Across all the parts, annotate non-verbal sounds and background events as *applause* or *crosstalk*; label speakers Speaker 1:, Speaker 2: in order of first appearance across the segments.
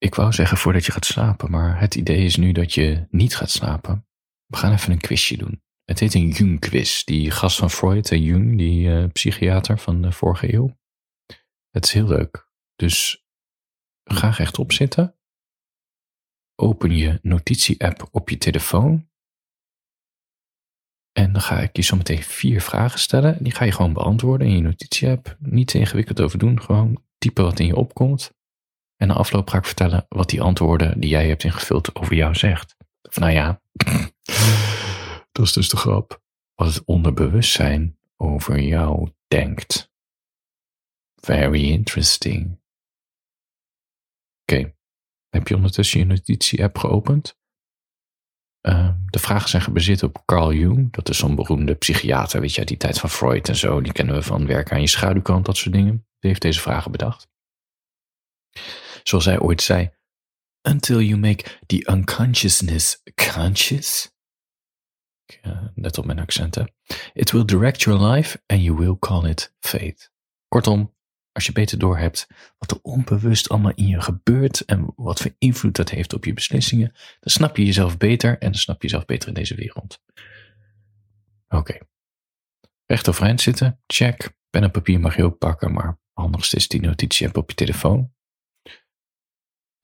Speaker 1: Ik wou zeggen voordat je gaat slapen, maar het idee is nu dat je niet gaat slapen. We gaan even een quizje doen. Het heet een Jung-quiz. Die gast van Freud en Jung, die uh, psychiater van de vorige eeuw. Het is heel leuk. Dus ga rechtop zitten. Open je notitie-app op je telefoon. En dan ga ik je zo meteen vier vragen stellen. Die ga je gewoon beantwoorden in je notitie-app. Niet te ingewikkeld over doen. Gewoon typen wat in je opkomt. En na afloop ga ik vertellen wat die antwoorden die jij hebt ingevuld over jou zegt. Of nou ja, *laughs* dat is dus de grap. Wat het onderbewustzijn over jou denkt. Very interesting. Oké, heb je ondertussen je notitie-app geopend? Uh, de vragen zijn gebaseerd op Carl Jung. Dat is zo'n beroemde psychiater, weet je, uit die tijd van Freud en zo. Die kennen we van werken aan je schaduwkant, dat soort dingen. Die heeft deze vragen bedacht. Zoals hij ooit zei, until you make the unconsciousness conscious. Let op mijn accenten. It will direct your life and you will call it fate. Kortom, als je beter doorhebt wat er onbewust allemaal in je gebeurt en wat voor invloed dat heeft op je beslissingen, dan snap je jezelf beter en dan snap je jezelf beter in deze wereld. Oké. Okay. Recht overeind zitten, check. Pen en papier mag je ook pakken, maar handigst is die notitie op je telefoon.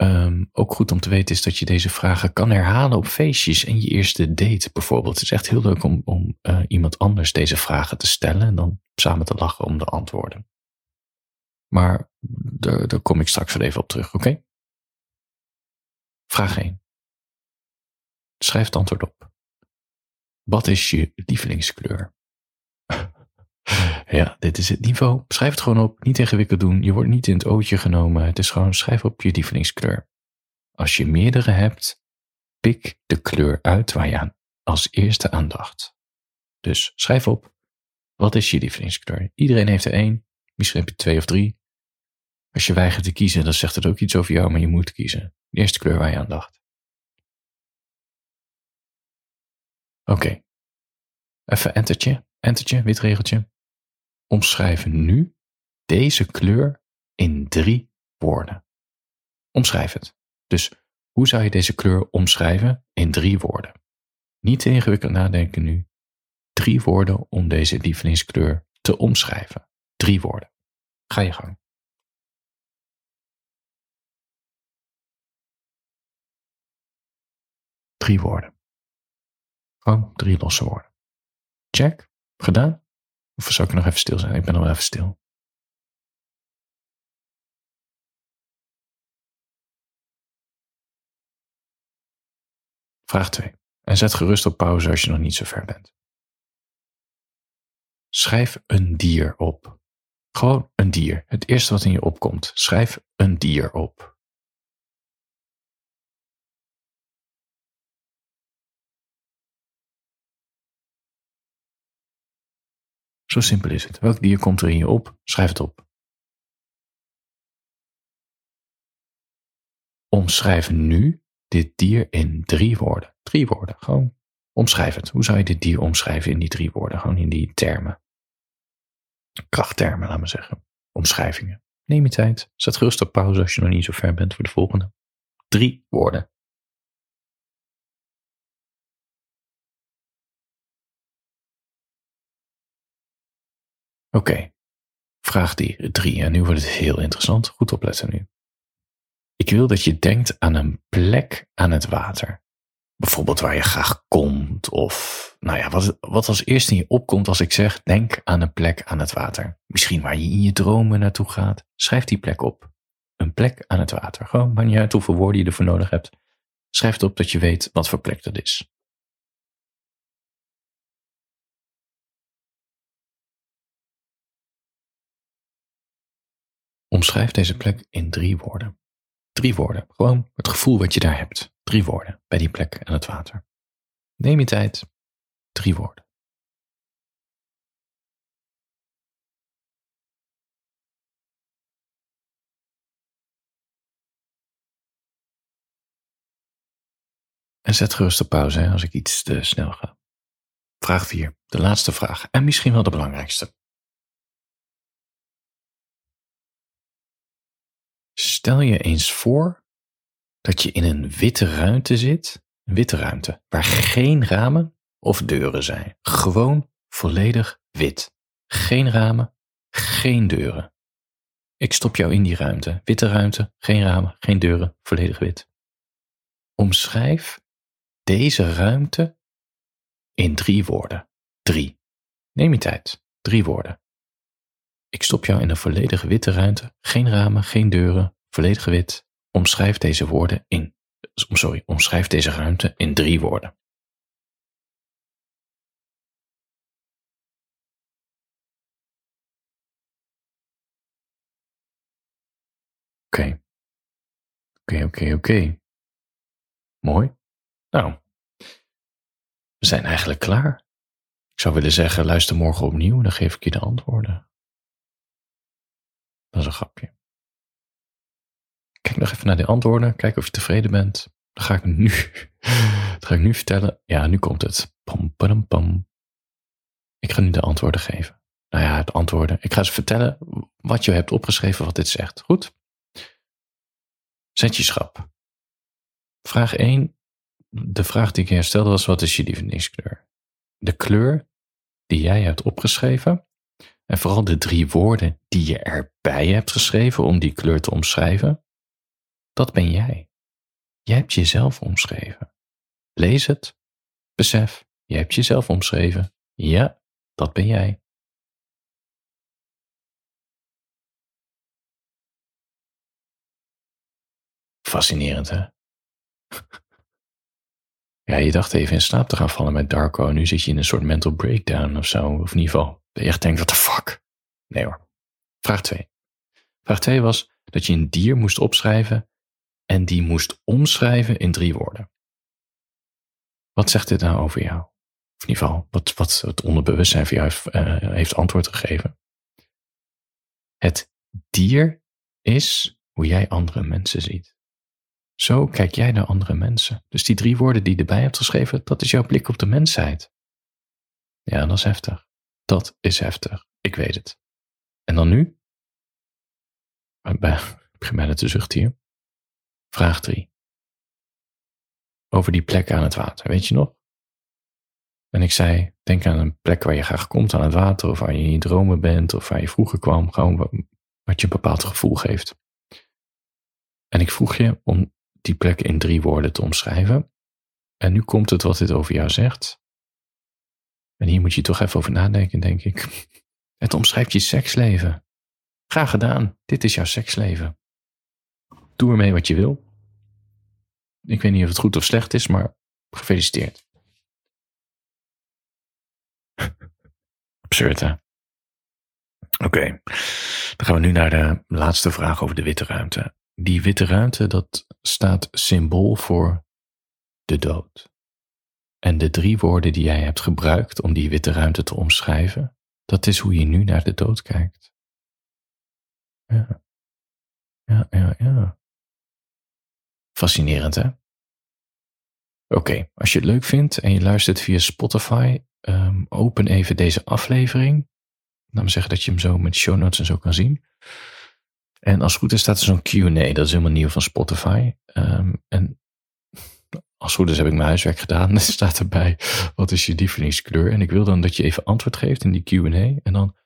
Speaker 1: Um, ook goed om te weten is dat je deze vragen kan herhalen op feestjes en je eerste date bijvoorbeeld. Het is echt heel leuk om, om uh, iemand anders deze vragen te stellen en dan samen te lachen om de antwoorden. Maar daar, daar kom ik straks wel even op terug, oké? Vraag 1. Schrijf het antwoord op. Wat is je lievelingskleur? Ja, dit is het niveau. Schrijf het gewoon op. Niet ingewikkeld doen. Je wordt niet in het ootje genomen. Het is gewoon schrijf op je lievelingskleur. Als je meerdere hebt, pik de kleur uit waar je aan als eerste aandacht. Dus schrijf op. Wat is je lievelingskleur? Iedereen heeft er één. Misschien heb je twee of drie. Als je weigert te kiezen, dan zegt het ook iets over jou, maar je moet kiezen. De eerste kleur waar je aan dacht. Oké. Even entertje, entertje, wit regeltje omschrijven nu deze kleur in drie woorden. Omschrijf het. Dus hoe zou je deze kleur omschrijven in drie woorden? Niet te ingewikkeld nadenken nu. Drie woorden om deze lievelingskleur te omschrijven. Drie woorden. Ga je gang. Drie woorden. Gewoon drie losse woorden. Check. Gedaan. Of zou ik nog even stil zijn? Ik ben nog even stil. Vraag 2. En zet gerust op pauze als je nog niet zo ver bent. Schrijf een dier op. Gewoon een dier. Het eerste wat in je opkomt. Schrijf een dier op. Zo simpel is het. Welk dier komt er in je op? Schrijf het op. Omschrijf nu dit dier in drie woorden. Drie woorden, gewoon omschrijf het. Hoe zou je dit dier omschrijven in die drie woorden? Gewoon in die termen. Krachttermen, laat me zeggen. Omschrijvingen. Neem je tijd. Zet gerust op pauze als je nog niet zo ver bent voor de volgende. Drie woorden. Oké, vraag die drie. En nu wordt het heel interessant. Goed opletten nu. Ik wil dat je denkt aan een plek aan het water. Bijvoorbeeld waar je graag komt. Of, nou ja, wat, wat als eerste in je opkomt als ik zeg, denk aan een plek aan het water. Misschien waar je in je dromen naartoe gaat. Schrijf die plek op. Een plek aan het water. Gewoon, maar niet uit hoeveel woorden je ervoor nodig hebt. Schrijf het op dat je weet wat voor plek dat is. Omschrijf deze plek in drie woorden. Drie woorden. Gewoon het gevoel wat je daar hebt. Drie woorden bij die plek aan het water. Neem je tijd. Drie woorden. En zet gerust op pauze als ik iets te snel ga. Vraag 4. De laatste vraag. En misschien wel de belangrijkste. Stel je eens voor dat je in een witte ruimte zit, een witte ruimte, waar geen ramen of deuren zijn. Gewoon volledig wit. Geen ramen, geen deuren. Ik stop jou in die ruimte. Witte ruimte, geen ramen, geen deuren, volledig wit. Omschrijf deze ruimte in drie woorden. Drie. Neem je tijd. Drie woorden. Ik stop jou in een volledig witte ruimte, geen ramen, geen deuren, volledig wit. Omschrijf deze woorden in, sorry, omschrijf deze ruimte in drie woorden. Oké. Oké, oké, oké. Mooi. Nou, we zijn eigenlijk klaar. Ik zou willen zeggen, luister morgen opnieuw, dan geef ik je de antwoorden. Dat is een grapje. Kijk nog even naar de antwoorden, kijk of je tevreden bent. Dan ga ik nu, *laughs* dat ga ik nu vertellen. Ja, nu komt het. Pam, pam, pam. Ik ga nu de antwoorden geven. Nou ja, het antwoorden. Ik ga eens vertellen wat je hebt opgeschreven wat dit zegt. Goed? Zetjeschap. Vraag 1. De vraag die ik herstelde was: wat is je lievelingskleur? De kleur die jij hebt opgeschreven en vooral de drie woorden die je erbij hebt geschreven om die kleur te omschrijven, dat ben jij. Jij hebt jezelf omschreven. Lees het. Besef, je hebt jezelf omschreven. Ja, dat ben jij. Fascinerend, hè? *laughs* Ja, je dacht even in slaap te gaan vallen met Darko. Nu zit je in een soort mental breakdown of zo. Of in ieder geval, dat je echt denkt, what the fuck? Nee hoor. Vraag 2. Vraag 2 was dat je een dier moest opschrijven en die moest omschrijven in drie woorden. Wat zegt dit nou over jou? Of in ieder geval, wat, wat het onderbewustzijn voor jou heeft, uh, heeft antwoord gegeven. Het dier is hoe jij andere mensen ziet. Zo kijk jij naar andere mensen. Dus die drie woorden die je erbij hebt geschreven, dat is jouw blik op de mensheid. Ja, dat is heftig. Dat is heftig. Ik weet het. En dan nu? Ik begin bijna te zuchten hier. Vraag 3. Over die plek aan het water, weet je nog? En ik zei, denk aan een plek waar je graag komt aan het water, of waar je in je dromen bent, of waar je vroeger kwam, gewoon wat je een bepaald gevoel geeft. En ik vroeg je om die plek in drie woorden te omschrijven. En nu komt het wat dit over jou zegt. En hier moet je toch even over nadenken, denk ik. *laughs* Het omschrijft je seksleven. Graag gedaan, dit is jouw seksleven. Doe ermee wat je wil. Ik weet niet of het goed of slecht is, maar gefeliciteerd. *laughs* Absurd, hè? Oké, dan gaan we nu naar de laatste vraag over de witte ruimte. Die witte ruimte, dat staat symbool voor de dood. En de drie woorden die jij hebt gebruikt om die witte ruimte te omschrijven, dat is hoe je nu naar de dood kijkt. Ja. Ja, ja, ja. Fascinerend, hè? Oké, als je het leuk vindt en je luistert via Spotify, um, open even deze aflevering. Laat me zeggen dat je hem zo met show notes en zo kan zien. En als goed is, staat er zo'n QA. Dat is helemaal nieuw van Spotify. Um, en *laughs* als goed is, heb ik mijn huiswerk gedaan. *laughs* Er staat erbij: wat is je lievelingskleur? En ik wil dan dat je even antwoord geeft in die QA. En dan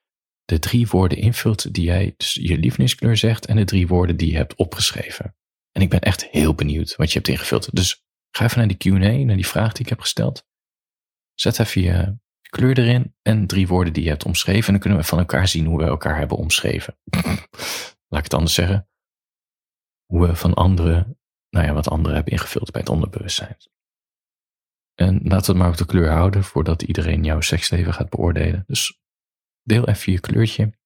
Speaker 1: de drie woorden invult die jij, dus je lievelingskleur zegt. En de drie woorden die je hebt opgeschreven. En ik ben echt heel benieuwd wat je hebt ingevuld. Dus ga even naar die QA, naar die vraag die ik heb gesteld. Zet even je kleur erin en drie woorden die je hebt omschreven. En dan kunnen we van elkaar zien hoe we elkaar hebben omschreven. *laughs* laat ik het anders zeggen, hoe we van anderen, nou ja, wat anderen hebben ingevuld bij het onderbewustzijn. En laten we het maar op de kleur houden voordat iedereen jouw seksleven gaat beoordelen. Dus deel even je kleurtje,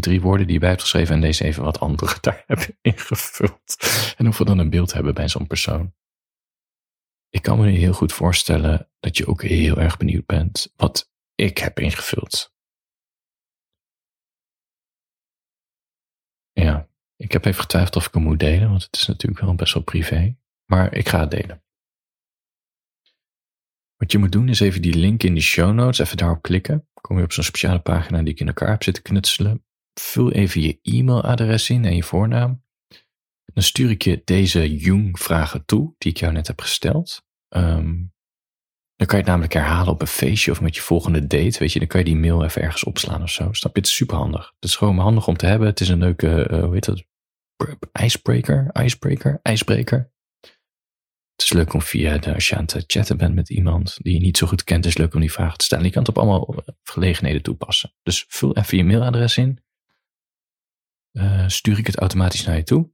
Speaker 1: drie woorden die je bij hebt geschreven en deze even wat anderen *laughs* daar hebben ingevuld. En of we dan een beeld hebben bij zo'n persoon. Ik kan me heel goed voorstellen dat je ook heel erg benieuwd bent wat ik heb ingevuld. Ja, ik heb even getwijfeld of ik hem moet delen, want het is natuurlijk wel best wel privé. Maar ik ga het delen. Wat je moet doen is even die link in de show notes, even daarop klikken. Kom je op zo'n speciale pagina die ik in elkaar heb zitten knutselen. Vul even je e-mailadres in en je voornaam. Dan stuur ik je deze Jung-vragen toe, die ik jou net heb gesteld. Ehm, dan kan je het namelijk herhalen op een feestje of met je volgende date. Weet je, dan kan je die mail even ergens opslaan of zo. Snap je? Het is super handig. Het is gewoon handig om te hebben. Het is een leuke, uh, hoe heet dat? Icebreaker, icebreaker, ijsbreker. Het is leuk om via, de, als je aan het chatten bent met iemand die je niet zo goed kent, is het leuk om die vragen te stellen. Je kan het op allemaal gelegenheden toepassen. Dus vul even je mailadres in. Uh, stuur ik het automatisch naar je toe.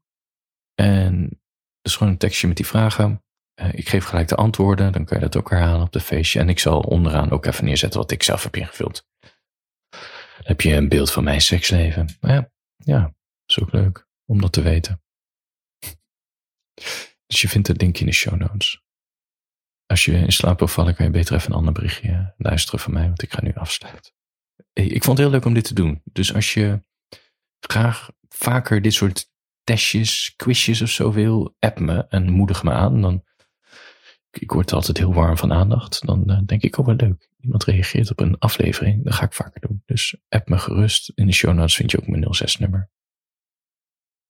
Speaker 1: En dus gewoon een tekstje met die vragen. Uh, ik geef gelijk de antwoorden, dan kan je dat ook herhalen op de feestje. En ik zal onderaan ook even neerzetten wat ik zelf heb ingevuld. Heb je een beeld van mijn seksleven. Ja, ja, is ook leuk om dat te weten. Dus je vindt het link in de show notes. Als je in slaap wil vallen, kan je beter even een ander berichtje luisteren van mij, want ik ga nu afsluiten. Ik vond het heel leuk om dit te doen. Dus als je graag vaker dit soort testjes, quizjes of zo wil, app me en moedig me aan. Dan, ik word altijd heel warm van aandacht. Dan uh, denk ik, oh wat leuk. Iemand reageert op een aflevering. Dat ga ik vaker doen. Dus app me gerust. In de show notes vind je ook mijn 06 nummer.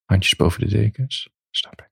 Speaker 1: Handjes boven de dekens. Stap